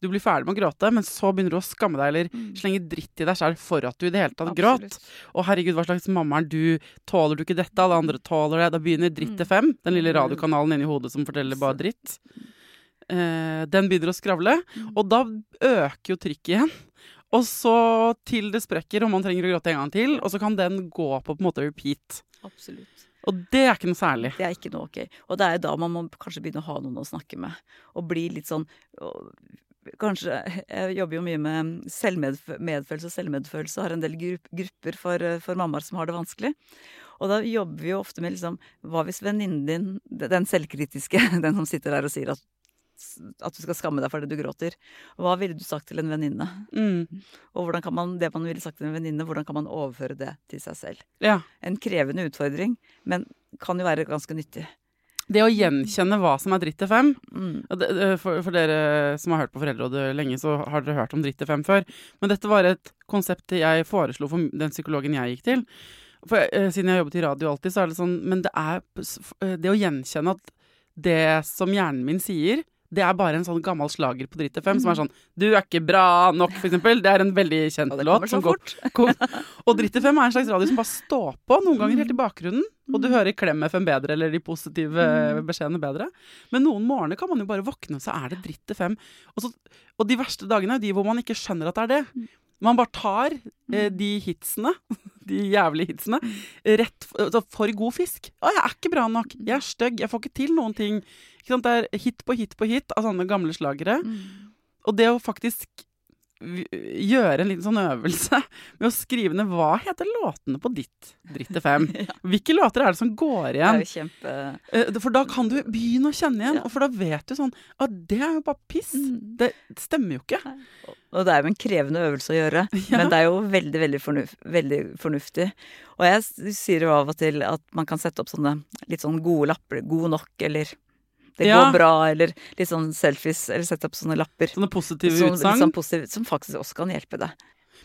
du blir ferdig med å gråte, men så begynner du å skamme deg eller slenge dritt i deg selv for at du i det hele tatt gråt. Og Å herregud, hva slags mamma er du? Tåler du ikke dette? Alle andre tåler det. Da begynner Dritt til fem, den lille Mm. radiokanalen inni hodet som forteller bare dritt. Eh, den begynner å skravle, Mm. og da øker jo trykket igjen. Og så til det sprekker, og man trenger å gråte en gang til, og så kan den gå på på en måte repeat. Absolutt. Og det er ikke noe særlig. Det er ikke noe ok. Og det er da man må kanskje begynne å ha noen å snakke med. Og bli litt sånn og Kanskje Jeg jobber jo mye med selvmedfølelse og selvmedfølelse. Har en del grupp, grupper for, for mammaer som har det vanskelig. Og da jobber vi jo ofte med liksom Hva hvis venninnen din, den selvkritiske, den som sitter der og sier at at du skal skamme deg for det du gråter. Hva ville du sagt til en venninne? Mm. Og hvordan kan man, det man ville sagt til en venninne, hvordan kan man overføre det til seg selv? Ja. En krevende utfordring, men kan jo være ganske nyttig. Det å gjenkjenne hva som er dritt Mm. og det, det- for, for dere som har hørt på Foreldrerådet lenge, så har dere hørt om dritt til fem før. Men dette var et konsept jeg foreslo for den psykologen jeg gikk til. For eh, Siden jeg har jobbet i radio alltid, så er det sånn Men det er eh, det å gjenkjenne at det som hjernen min sier, det er bare en sånn gammel slager på Dritt FM som er sånn 'Du er ikke bra nok', for eksempel. Det er en veldig kjent ja, låt. som går-. Kom. Og Dritt FM er en slags radio som bare står på, noen ganger helt i bakgrunnen. Og du hører Klem FM bedre, eller de positive beskjedene bedre. Men noen morgener kan man jo bare våkne, og så er det Dritt FM. Og, så, og de verste dagene er de hvor man ikke skjønner at det er det. Man bare tar eh, de hitsene, de jævlige hitsene, rett altså for god fisk. Å, jeg er ikke bra nok. Jeg er stygg. Jeg får ikke til noen ting. Ikke? Det er hit på hit på hit av sånne gamle slagere. Og det å faktisk gjøre en liten sånn øvelse med å skrive ned hva heter låtene på ditt Dritt FM. Hvilke låter er det som går igjen? Det er jo kjempe Eh, For da kan du begynne å kjenne igjen, Ja. og for da vet du sånn at det er jo bare piss. Mm. Det stemmer jo ikke. Og det er jo en krevende øvelse å gjøre, Ja. men det er jo veldig, veldig, fornuf veldig fornuftig. Og jeg sier jo av og til at man kan sette opp sånne litt sånn gode lapper. God nok, eller det Ja. går bra, eller litt sånn selfies, eller sette opp sånne lapper. Sånne positive Sånn, utsagn. sånn positiv, som faktisk også kan hjelpe deg.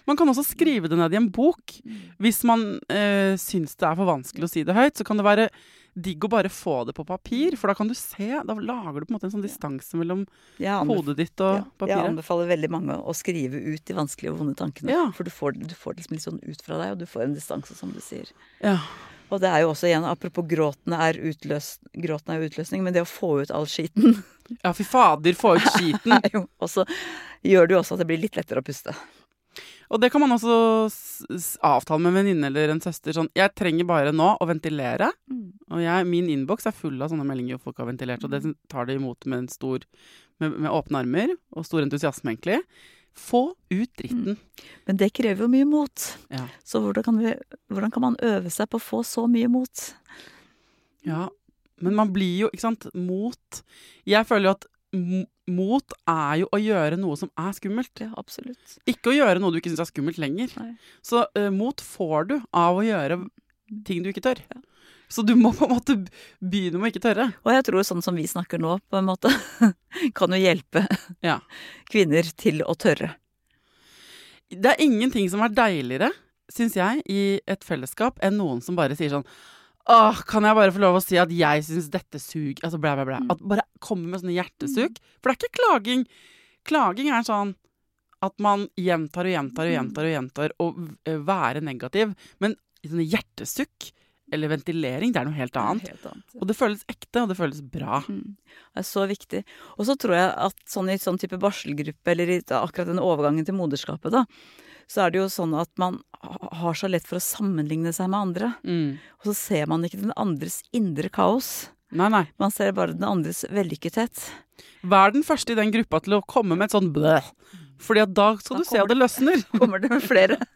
Man kan også skrive det ned i en bok. Hvis man øh, syns det er for vanskelig å si det høyt, så kan det være digg å bare få det på papir, for da kan du se. Da lager du på en måte en sånn distanse mellom hodet ditt og ja, jeg anbefaler veldig mange å skrive ut de vanskelige og vonde tankene. Ja. For du får, du får det liksom litt sånn ut fra deg, og du får en distanse, som du sier. Ja. Og det er jo også igjen, apropos gråten er, utløs, gråten er utløsning, men det å få ut all skiten ja, fy fader, få ut skiten. jo, og så gjør det jo også at det blir litt lettere å puste. Og det kan man også avtale med en venninne eller en søster. Sånn, jeg trenger bare nå å ventilere. Og jeg, min innboks er full av sånne meldinger folk har ventilert, og det tar de imot med en stor med, med åpne armer og stor entusiasme, egentlig. Få ut dritten. Men det krever jo mye mot. Ja. Så hvordan kan, vi, hvordan kan man øve seg på å få så mye mot? ja. Men man blir jo, ikke sant, mot Jeg føler jo at mot er jo å gjøre noe som er skummelt. Ja, absolutt. Ikke å gjøre noe du ikke syns er skummelt lenger. Nei. Så uh, mot får du av å gjøre ting du ikke tør. Så du må på en måte begynne med å ikke tørre. Og jeg tror sånn som vi snakker nå, på en måte, kan jo hjelpe Ja. kvinner til å tørre. Det er ingenting som er deiligere, syns jeg, i et fellesskap enn noen som bare sier sånn Åh, kan jeg bare få lov å si at jeg syns dette suger Altså blæ, blæ, blæ. At bare kommer med sånne hjertesuk. For det er ikke klaging. Klaging er sånn at man gjentar og gjentar og gjentar og gjentar og være negativ. Men sånne hjertesukk eller ventilering, det er noe helt annet. Helt annet. Og det føles ekte, og det føles bra. Mm. Det er så viktig. Og så tror jeg at sånn i sånn type barselgruppe, eller i akkurat den overgangen til moderskapet, da, så er det jo sånn at man har så lett for å sammenligne seg med andre. Mm. Og så ser man ikke den andres indre kaos. Nei, nei. Man ser bare den andres vellykkethet. Vær den første i den gruppa til å komme med et sånn blæ. Fordi at da skal Da du se at det løsner. Kommer det med flere?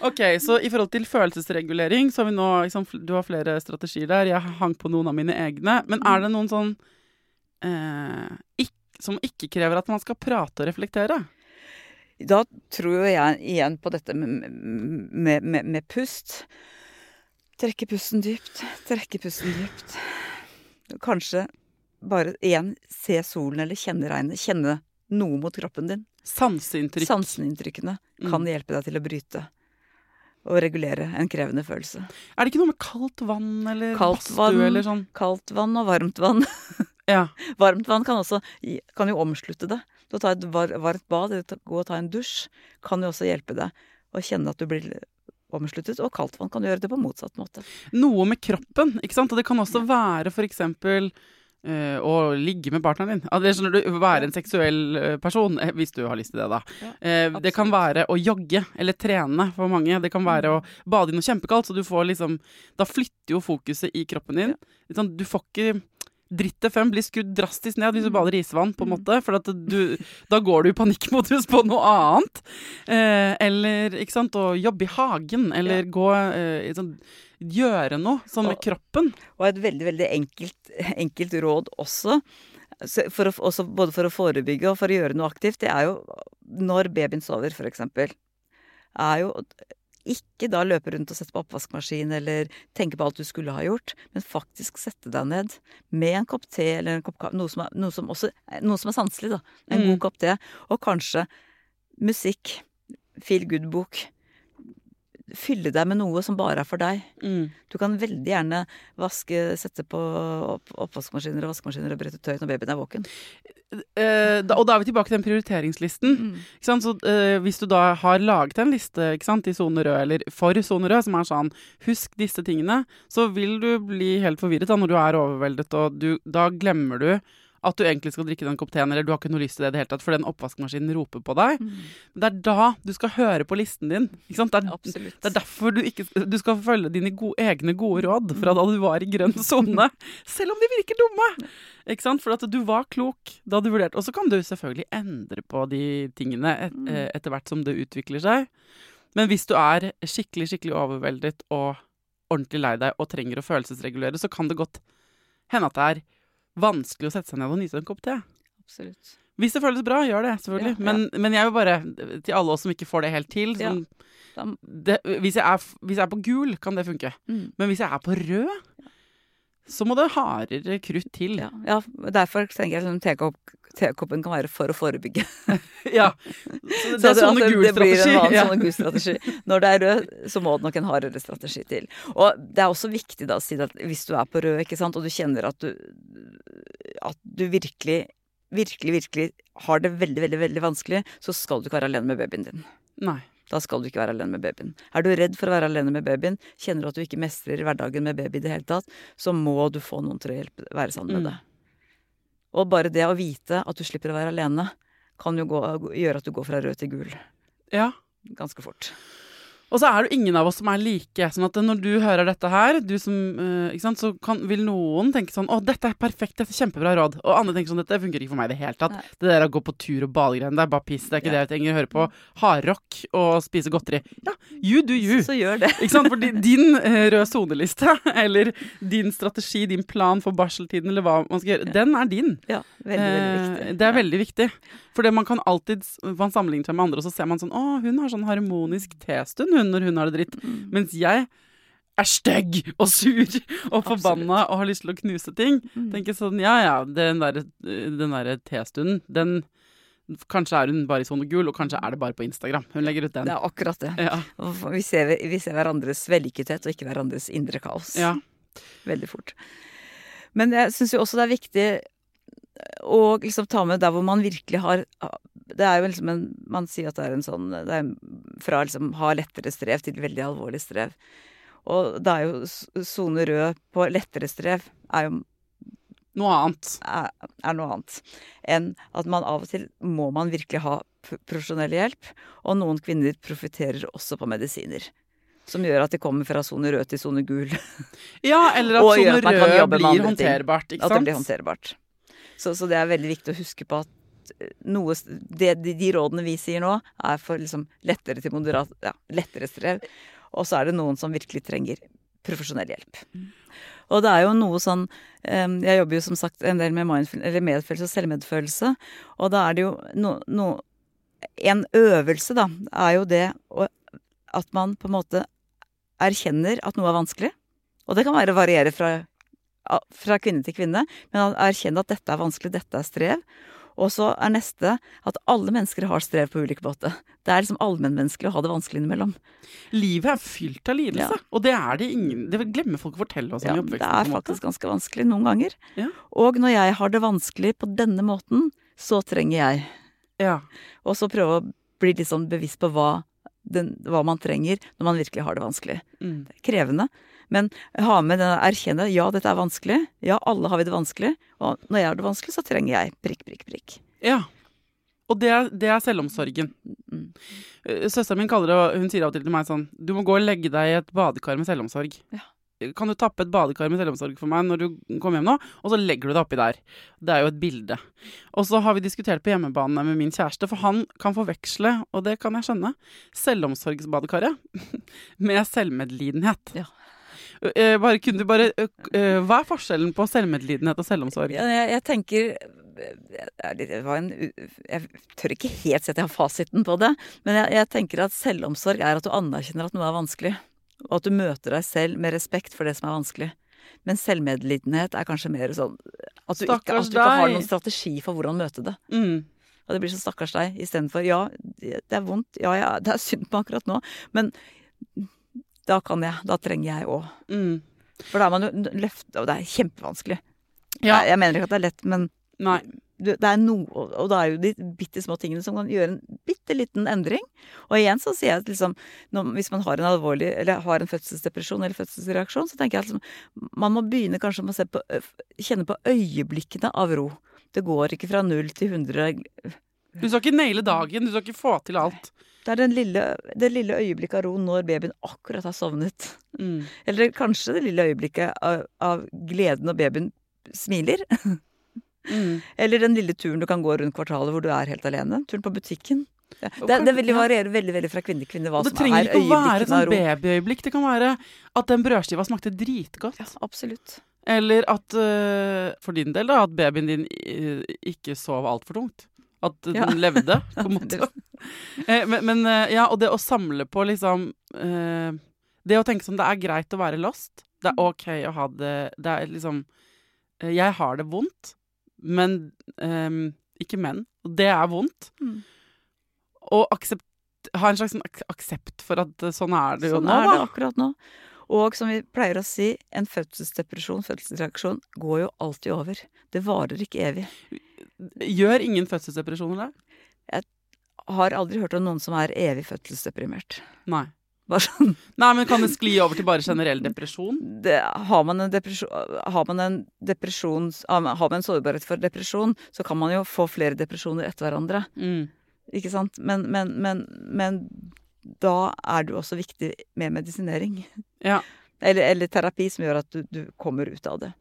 Ok, så i forhold til følelsesregulering, så har vi nå liksom, Du har flere strategier der. Jeg hang på noen av mine egne. Men er det noen sånn eh, ikk, som ikke krever at man skal prate og reflektere? Da tror jeg igjen på dette med, med, med, med pust. Trekke pusten dypt, trekke pusten dypt. Kanskje bare igjen se solen eller kjenne regnet. Kjenne noe mot kroppen din. Sanseinntrykk. Sanseinntrykkene kan Mm. hjelpe deg til å bryte og regulere en krevende følelse. Er det ikke noe med kaldt vann eller badstue eller sånn? Kaldt vann og varmt vann. Ja. Varmt vann kan også kan jo omslutte det. Det å ta et var, varmt bad eller gå og ta en dusj kan jo også hjelpe deg å kjenne at du blir omsluttet. Og kaldt vann kan gjøre det på motsatt måte. Noe med kroppen, ikke sant? Og det kan også være for eksempel eh, å ligge med partneren din. Ja, det at du, Være en seksuell eh, person, eh, hvis du har lyst til det, da. Ja, uh, det kan være å jogge eller trene for mange. Det kan være å bade i noe kjempekaldt, så du får liksom Da flytter jo fokuset i kroppen din. Sånn, du får ikke Dritt FM blir skrudd drastisk ned hvis du bader i isvann, på en måte. For du, da går du i panikkmodus på noe annet. Eh, eller ikke sant, å jobbe i hagen, eller gå eh, i sånn, Gjøre noe sånn med Og- kroppen. Og et veldig, veldig enkelt, enkelt råd også for å, også både for å forebygge og for å gjøre noe aktivt, det er jo når babyen sover, eksempel. Er jo ikke da løpe rundt og sette på oppvaskmaskin eller tenke på alt du skulle ha gjort, men faktisk sette deg ned med en kopp te eller en kopp kaffe, noe som er, noe som også, noe som er sanselig, da. En Mm. god kopp te. Og kanskje musikk, feel good-bok. Fylle deg med noe som bare er for deg. Mm. Du kan veldig gjerne vaske, sette på opp, oppvaskmaskiner og vaskemaskiner og brette tøy når babyen er våken. Eh, da, og da er vi tilbake til den prioriteringslisten. Ikke sant? Så, eh, hvis du da har laget en liste ikke sant, i sone rød, eller for sone rød, som er sånn husk disse tingene, så vil du bli helt forvirret da, når du er overveldet, og du, da glemmer du at du egentlig skal drikke den kopp teen, eller du har ikke noe lyst til det i det hele tatt, for den oppvaskmaskinen roper på deg. Det er da du skal høre på listen din. Ikke sant? Det er, Absolutt. det er derfor du ikke Du skal følge dine gode, egne gode råd fra da du var i grønn sone. Selv om de virker dumme! Ikke sant? For at du var klok da du vurderte. Og så kan du selvfølgelig endre på de tingene et, eh, etter hvert som det utvikler seg. Men hvis du er skikkelig, skikkelig overveldet og ordentlig lei deg og trenger å følelsesregulere, så kan det godt hende at det er vanskelig å sette seg ned og nyte en kopp te. Absolutt. Hvis det føles bra, gjør det, selvfølgelig. Ja, ja. Men, men jeg vil bare, til alle oss som ikke får det helt til sånn, ja. det, hvis, jeg er, hvis jeg er på gul, kan det funke. mm. Men hvis jeg er på rød, så må det hardere krutt til. ja, ja, derfor tenker jeg at tekopp, tekoppen kan være for å forebygge. Ja. Så det, Så er sånn at gul strategi. Ja. sånn gul strategi. Når det er rød, så må det nok en hardere strategi til. Og det er også viktig da å si at hvis du er på rød, ikke sant, og du kjenner at du at du virkelig, virkelig, virkelig har det veldig, veldig, veldig vanskelig, så skal du ikke være alene med babyen din. Nei. Da skal du ikke være alene med babyen. Er du redd for å være alene med babyen, kjenner du at du ikke mestrer hverdagen med baby i det hele tatt, så må du få noen til å hjelpe, være sammen med Mm. deg. Og bare det å vite at du slipper å være alene, kan jo gå, gjøre at du går fra rød til gul Ja. ganske fort. Og så er det ingen av oss som er like. sånn at når du hører dette her, du som, uh, sant, så kan, vil noen tenke sånn Å, dette er perfekt, dette er kjempebra råd. Og andre tenker sånn Dette funker ikke for meg i det hele tatt. Nei. Det der å gå på tur og badegreiene, det er bare piss. Det er ikke Ja. det jeg trenger å høre på. Hardrock og spise godteri. Ja, you do you. Så gjør det. Ikke sant? Fordi din uh, rød soneliste, eller din strategi, din plan for barseltiden, eller hva man skal gjøre, den er din. Ja, veldig, veldig viktig. viktig. Det er veldig viktig. For man kan alltid Man sammenligner seg med andre, og så ser man sånn Å, hun har sånn harmonisk testund, hun, når hun har det dritt. Mm. Mens jeg er stygg og sur og forbanna og har lyst til å knuse ting. Mm. Tenker sånn Ja ja, den derre der testunden, den Kanskje er hun bare i og gul, og kanskje er det bare på Instagram. Hun legger ut den. Det er akkurat det. Ja. Vi ser, vi ser hverandres vellykkethet og ikke hverandres indre kaos. ja. Veldig fort. Men jeg syns jo også det er viktig å liksom ta med der hvor man virkelig har Det er jo liksom en Man sier at det er en sånn Det er fra liksom ha lettere strev til veldig alvorlig strev. Og da er jo sone rød på lettere strev er jo Noe annet. er, er noe annet enn at man av og til må man virkelig ha profesjonell hjelp. Og noen kvinner profitterer også på medisiner. Som gjør at de kommer fra sone rød til sone gul. Ja, eller at jobbe med blir håndterbart, ikke At det blir håndterbart. Så, så det er veldig viktig å huske på at noe, det, de, de rådene vi sier nå, er for liksom lettere til moderat Ja, lettere strev. Og så er det noen som virkelig trenger profesjonell hjelp. Og det er jo noe sånn eh, Jeg jobber jo som sagt en del med eller medfølelse og selvmedfølelse. Og da er det jo no, no, En øvelse, da, er jo det å, at man på en måte erkjenner at noe er vanskelig. Og det kan være variere fra fra kvinne til kvinne, men erkjenne at dette er vanskelig, dette er strev. Og så er neste at alle mennesker har strev på ulike måter. Det er liksom allmennmenneskelig å ha det vanskelig innimellom. Livet er fylt av lidelse, Ja. og det er det ingen Det glemmer folk å fortelle oss om Ja, i det er faktisk ganske vanskelig noen ganger. Ja. Og når jeg har det vanskelig på denne måten, så trenger jeg. Ja. Og så prøve å bli litt sånn bevisst på hva, den, hva man trenger når man virkelig har det vanskelig. Mm. Det er krevende. Men ha med den erkjenne ja, dette er vanskelig. Ja, alle har vi det vanskelig. Og når jeg har det vanskelig, så trenger jeg prikk, prikk, prikk. ja. Og det er, det er selvomsorgen. Mm. Eh, Søsteren min kaller det, hun sier av og til til meg sånn Du må gå og legge deg i et badekar med selvomsorg. Ja. Kan du tappe et badekar med selvomsorg for meg når du kommer hjem nå? Og så legger du det oppi der. Det er jo et bilde. Og så har vi diskutert på hjemmebane med min kjæreste, for han kan forveksle, og det kan jeg skjønne, selvomsorgsbadekaret med selvmedlidenhet. Ja. Eh, bare, kunne du bare, uh, hva er forskjellen på selvmedlidenhet og selvomsorg? Jeg, jeg tenker det var en, Jeg tør ikke helt si at jeg har fasiten på det, men jeg, jeg tenker at selvomsorg er at du anerkjenner at noe er vanskelig. Og at du møter deg selv med respekt for det som er vanskelig. Men selvmedlidenhet er kanskje mer sånn at du, ikke, at du ikke har noen strategi for hvordan møte det. Mm. Og det blir så stakkars deg istedenfor ja, det det er vondt, ja, ja, det er synd på akkurat nå, men da kan jeg, da trenger jeg òg. Mm. For da er man jo løft, og det er kjempevanskelig. Ja. Jeg, jeg mener ikke at det er lett, men Nei. det er noe, og da det er jo de bitte små tingene som kan gjøre en bitte liten endring. Og igjen så sier jeg at liksom, når, hvis man har en alvorlig, eller har en fødselsdepresjon eller fødselsreaksjon, så tenker jeg at liksom, man må begynne kanskje med å se på, kjenne på øyeblikkene av ro. Det går ikke fra null til 100. Du skal ikke naile dagen, du skal ikke få til alt. Det er den lille, det lille øyeblikket av ro når babyen akkurat har sovnet. Mm. Eller kanskje det lille øyeblikket av, av gleden når babyen smiler. Mm. Eller den lille turen du kan gå rundt kvartalet hvor du er helt alene. Turen på butikken. Det, det, det vil ja. variere veldig veldig fra kvinne til kvinne hva ro. det trenger er ikke å være et sånn babyøyeblikk. Det kan være at den brødskiva smakte dritgodt. Ja, absolutt. Eller at, øh, for din del, da, at babyen din øh, ikke sov altfor tungt. At den Ja. levde, på en måte. Eh, men, men øh, ja, og det å samle på liksom øh, Det å tenke som det er greit å være lost. Det Mm. er OK å ha det Det er liksom Jeg har det vondt, men um, Ikke men. Og det er vondt. Mm. Og aksept, ha en slags sånn aksept for at sånn er det jo Sånn nå, er det akkurat nå. Og som vi pleier å si, en fødselsdepresjon, fødselsreaksjon, går jo alltid over. Det varer ikke evig. Gjør ingen fødselsdepresjoner det? Jeg Har aldri hørt om noen som er evig fødselsdeprimert. Nei. Bare sånn Nei, men kan det skli over til bare generell depresjon? det, har man en depresjon, har man en depresjon har man har man en sårbarhet for depresjon, så kan man jo få flere depresjoner etter hverandre. Mm. Ikke sant? Men, men, men, men da er det jo også viktig med medisinering. Ja. Eller, eller terapi som gjør at du, du kommer ut av det.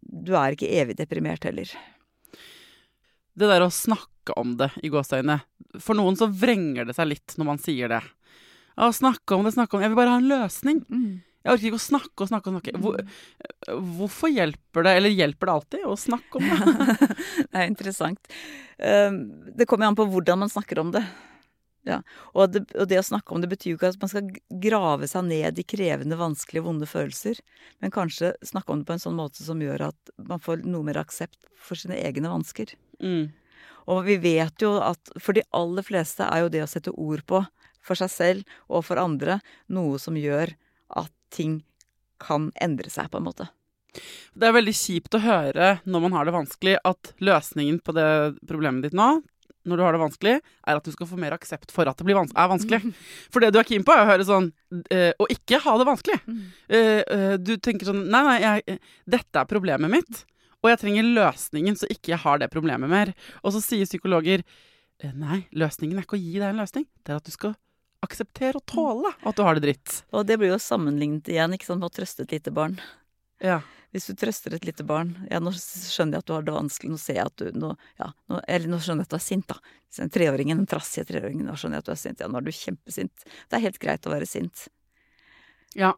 Du er ikke evig deprimert heller. Det der å snakke om det i gåseøynene For noen så vrenger det seg litt når man sier det. Å, snakke om det, snakke om det. Jeg vil bare ha en løsning. Jeg orker ikke å snakke og snakke og snakke. Hvor, hvorfor hjelper det, eller hjelper det alltid, å snakke om det? det er interessant. Um, Det kommer jo an på hvordan man snakker om det. Ja. Og, det. og det å snakke om det betyr jo ikke at man skal grave seg ned i krevende, vanskelige, vonde følelser. Men kanskje snakke om det på en sånn måte som gjør at man får noe mer aksept for sine egne vansker. Mm. Og vi vet jo at for de aller fleste er jo det å sette ord på for seg selv og for andre noe som gjør at ting kan endre seg, på en måte. Det er veldig kjipt å høre når man har det vanskelig, at løsningen på det problemet ditt nå, når du har det vanskelig, er at du skal få mer aksept for at det blir vans er vanskelig. For det du er keen på, er å høre sånn øh, Å ikke ha det vanskelig. Mm. Uh, uh, du tenker sånn Nei, nei, jeg, dette er problemet mitt. Og jeg trenger løsningen, så ikke jeg har det problemet mer. Og så sier psykologer nei, løsningen er ikke å gi deg en løsning. Det er at du skal akseptere og tåle at du har det dritt. Og det blir jo sammenlignet igjen ikke sant, med å trøste et lite barn. Ja. Hvis du trøster et lite barn Ja, nå skjønner jeg at du har det vanskelig, nå ser jeg at du nå, ja, nå, Eller nå skjønner jeg at du er sint, da. Hvis en treåringen, en trassig treåring, nå skjønner jeg at du er sint. Ja, nå er du kjempesint. Det er helt greit å være sint. ja.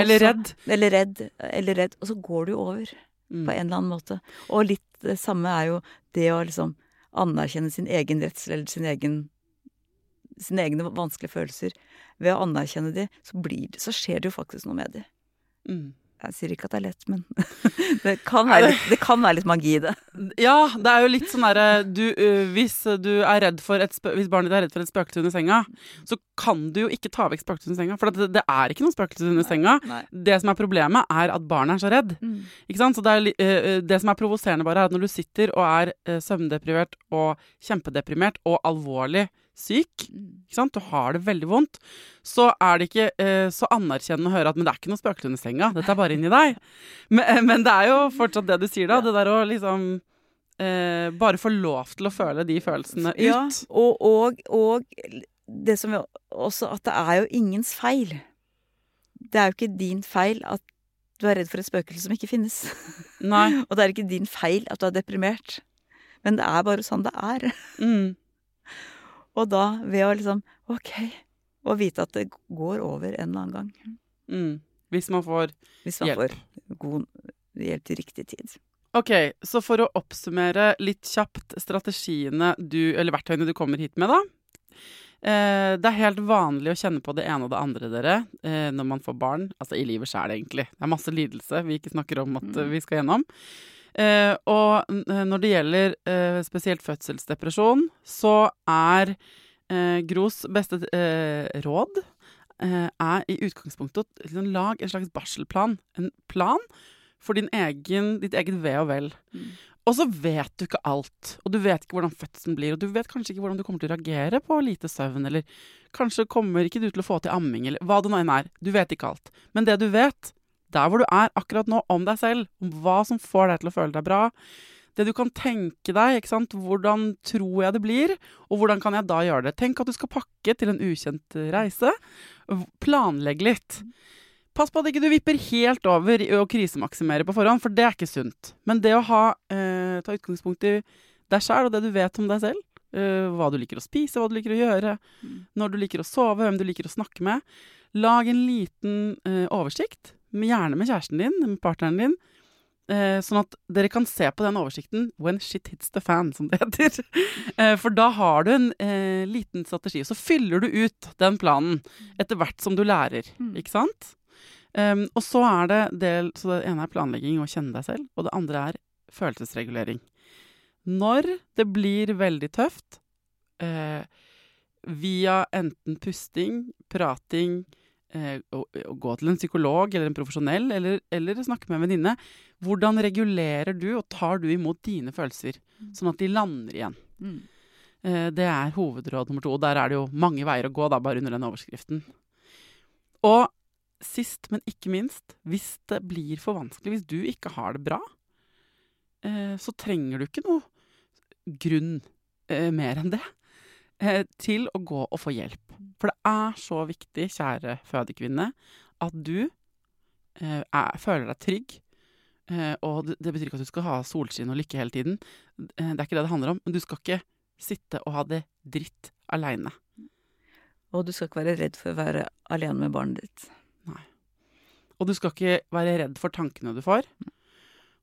Eller Også- redd. Eller redd. Eller redd. Og så går det jo over. Mm. På en eller annen måte. Og litt det samme er jo det å liksom anerkjenne sin egen redsel eller sin egen sine egne vanskelige følelser. Ved å anerkjenne de, så, blir det, så skjer det jo faktisk noe med de. Mm. Jeg sier ikke at det er lett, men det kan være litt, det kan være litt magi i det. Ja, det er jo litt sånn derre Hvis du er redd for et Hvis barnet ditt er redd for et spøkelse under senga, så kan du jo ikke ta vekk spøkelset under senga. For det, det er ikke noe spøkelse under senga. Nei. Det som er problemet, er at barnet er så redd. Mm. Ikke sant? Så det, er, det som er provoserende, bare, er at når du sitter og er søvndeprivert og kjempedeprimert og alvorlig syk, ikke sant? du har det veldig vondt, så er det ikke eh, så anerkjennende å høre at Men det er ikke noe spøkelse under senga, dette er bare inni deg. Men, øh, men det er jo fortsatt det du sier, da. Det der å liksom eh, bare få lov til å føle de følelsene ut. Ja, og, og, og det som jo også At det er jo ingens feil. Det er jo ikke din feil at du er redd for et spøkelse som ikke finnes. Nei. og det er ikke din feil at du er deprimert. Men det er bare sånn det er. Mm. Og da, ved å liksom OK, og vite at det går over en eller annen gang. Mm. hvis man får Hvis man Hjelp. får god hjelp til riktig tid. Ok, så for å oppsummere litt kjapt strategiene du, eller verktøyene du kommer hit med, da. Eh, det er helt vanlig å kjenne på det ene og det andre, dere, eh, når man får barn. Altså i livet sjæl, egentlig. Det er masse lidelse vi ikke snakker om at eh, vi skal gjennom. Eh, og når det gjelder eh, spesielt fødselsdepresjon, så er eh, Gros beste eh, råd eh, er i utgangspunktet å liksom, lag en slags barselplan. En plan for din egen, ditt eget ve og vel. Og så vet du ikke alt, og du vet ikke hvordan fødselen blir, og du vet kanskje ikke hvordan du kommer til å reagere på lite søvn, eller kanskje kommer ikke du til å få til amming, eller hva det nå enn er. Du vet ikke alt. Men det du vet, der hvor du er akkurat nå, om deg selv, om hva som får deg til å føle deg bra, det du kan tenke deg, ikke sant, hvordan tror jeg det blir, og hvordan kan jeg da gjøre det? Tenk at du skal pakke til en ukjent reise. Planlegg litt. Pass på at ikke du vipper helt over i å krisemaksimere på forhånd, for det er ikke sunt. Men det å ha, eh, ta utgangspunkt i deg sjæl og det du vet om deg selv, eh, hva du liker å spise, hva du liker å gjøre, når du liker å sove, hvem du liker å snakke med, lag en liten eh, oversikt, gjerne med kjæresten din, med partneren din, eh, sånn at dere kan se på den oversikten when shit hits the fan, som det heter. Eh, for da har du en eh, liten strategi, Og så fyller du ut den planen etter hvert som du lærer, ikke sant? Um, og så er det del, så det ene er planlegging og kjenne deg selv, og det andre er følelsesregulering. Når det blir veldig tøft, eh, via enten pusting, prating, å, å gå til en psykolog eller en profesjonell, eller, eller snakke med en venninne, hvordan regulerer du og tar du imot dine følelser, sånn at de lander igjen? Eh, det er hovedråd nummer to. og Der er det jo mange veier å gå, da, bare under den overskriften. Og sist, men ikke minst, hvis det blir for vanskelig, hvis du ikke har det bra, eh, så trenger du ikke noe grunn eh, mer enn det eh, til å gå og få hjelp. For det er så viktig, kjære fødekvinne, at du eh, er, føler deg trygg. Eh, og det, det betyr ikke at du skal ha solskinn og lykke hele tiden. Eh, det er ikke det det handler om. Men du skal ikke sitte og ha det dritt aleine. Og du skal ikke være redd for å være alene med barnet ditt. Nei. Og du skal ikke være redd for tankene du får.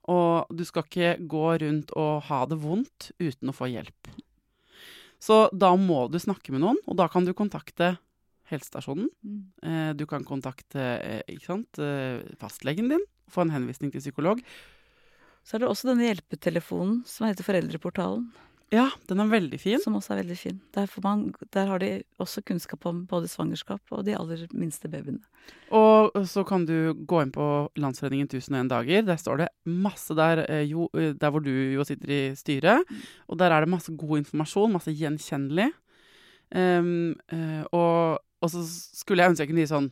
Og du skal ikke gå rundt og ha det vondt uten å få hjelp. Så da må du snakke med noen, og da kan du kontakte helsestasjonen. Eh, Du kan kontakte eh, ikke sant, eh, fastlegen din, få en henvisning til psykolog. Så er det også denne hjelpetelefonen som heter Foreldreportalen, Ja, den er veldig fin. som også er veldig fin. Der, får man, der har de også kunnskap om både svangerskap og de aller minste babyene. Og så kan du gå inn på Landsforeningen 1001 dager. Der står det masse der, eh, jo, eh, der hvor du jo sitter i styret. Og der er det masse god informasjon, masse gjenkjennelig. Eh, og, og så skulle jeg ønske jeg kunne gi sånn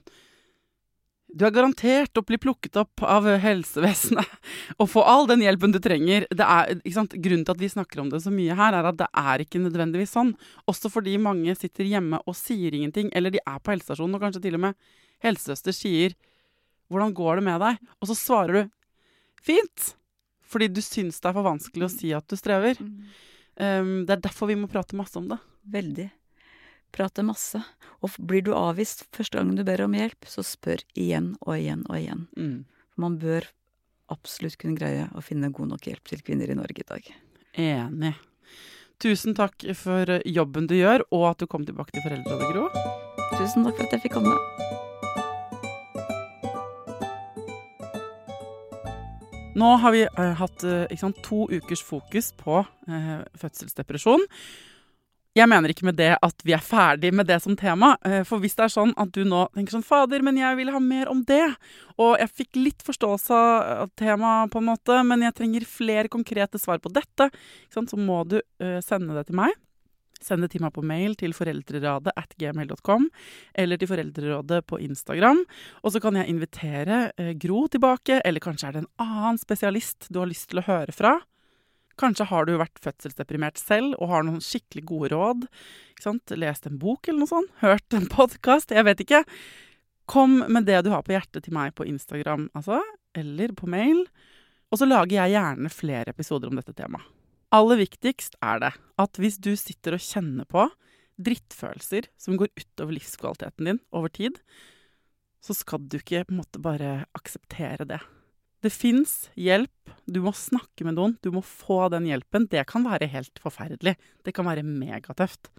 Du er garantert å bli plukket opp av helsevesenet og få all den hjelpen du trenger. Det er? Grunnen til at vi snakker om det så mye her, er at det er ikke nødvendigvis sånn. Også fordi mange sitter hjemme og sier ingenting, eller de er på helsestasjonen, og kanskje til og med helsesøster sier 'Hvordan går det med deg?' Og så svarer du 'Fint', fordi du syns det er for vanskelig å si at du strever. Um, det er derfor vi må prate masse om det. Veldig. Prate masse. Og blir du avvist første gang du ber om hjelp, så spør igjen og igjen og igjen. Mm. Man bør absolutt kunne greie å finne god nok hjelp til kvinner i Norge i dag. Enig. Tusen takk for jobben du gjør, og at du kom tilbake til Foreldrerådet, Gro. Tusen takk for at jeg fikk komme. Nå har vi uh, hatt uh, sant, to ukers fokus på uh, fødselsdepresjon. Jeg mener ikke med det at vi er ferdig med det som tema. eh, For hvis det er sånn at du nå tenker sånn Fader, men jeg vil ha mer om det. Og jeg fikk litt forståelse av temaet, på en måte, men jeg trenger flere konkrete svar på dette. Så må du eh, sende det til meg. Send det til meg på mail til foreldreradet at gmail.com, eller til Foreldrerådet på Instagram. Og så kan jeg invitere eh, Gro tilbake, eller kanskje er det en annen spesialist du har lyst til å høre fra. Kanskje har du vært fødselsdeprimert selv og har noen skikkelig gode råd. Lest en bok eller noe sånt? Hørt en podkast? Jeg vet ikke. Kom med det du har på hjertet til meg på Instagram, altså, eller på mail. Og så lager jeg gjerne flere episoder om dette temaet. Aller viktigst er det at hvis du sitter og kjenner på drittfølelser som går utover livskvaliteten din over tid, så skal du ikke måte bare akseptere det. Det fins hjelp. Du må snakke med noen. Du må få den hjelpen. Det kan være helt forferdelig. Det kan være megatøft.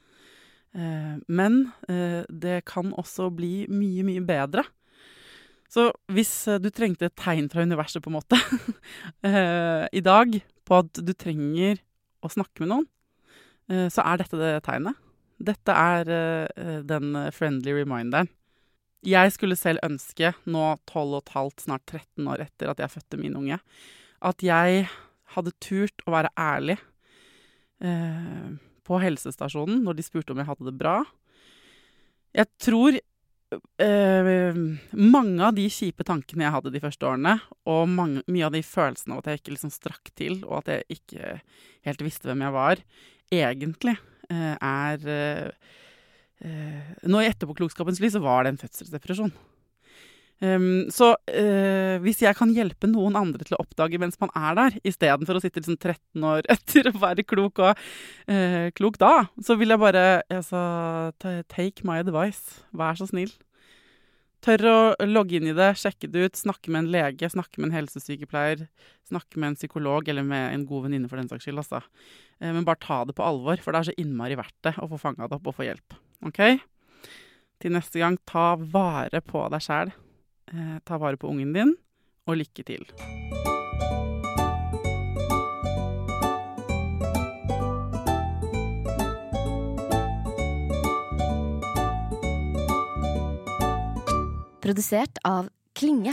Eh, men eh, det kan også bli mye, mye bedre. Så hvis eh, du trengte et tegn fra universet, på en måte, i dag på at du trenger å snakke med noen, så er dette det tegnet. Dette er den friendly reminderen. Jeg skulle selv ønske, nå 12 15, snart 13 år etter at jeg fødte min unge, at jeg hadde turt å være ærlig eh, på helsestasjonen når de spurte om jeg hadde det bra. Jeg tror eh, mange av de kjipe tankene jeg hadde de første årene, og mange, mye av de følelsene av at jeg ikke liksom strakk til, og at jeg ikke helt visste hvem jeg var, egentlig eh, er eh, Nå i etterpåklokskapens lys så var det en fødselsdepresjon. Um, så uh, hvis jeg kan hjelpe noen andre til å oppdage mens man er der, istedenfor å sitte liksom 13 år etter og være klok og uh, klok da, så vil jeg bare altså, take my advice. Vær så snill. Tør å logge inn i det, sjekke det ut, snakke med en lege, snakke med en helsesykepleier, snakke med en psykolog eller med en god venninne for den saks skyld, altså. Men bare ta det på alvor, for det er så innmari verdt det å få fanga det opp og få hjelp. OK? Til neste gang, ta vare på deg sjæl. Eh, ta vare på ungen din, og lykke til. Produsert av Klinge.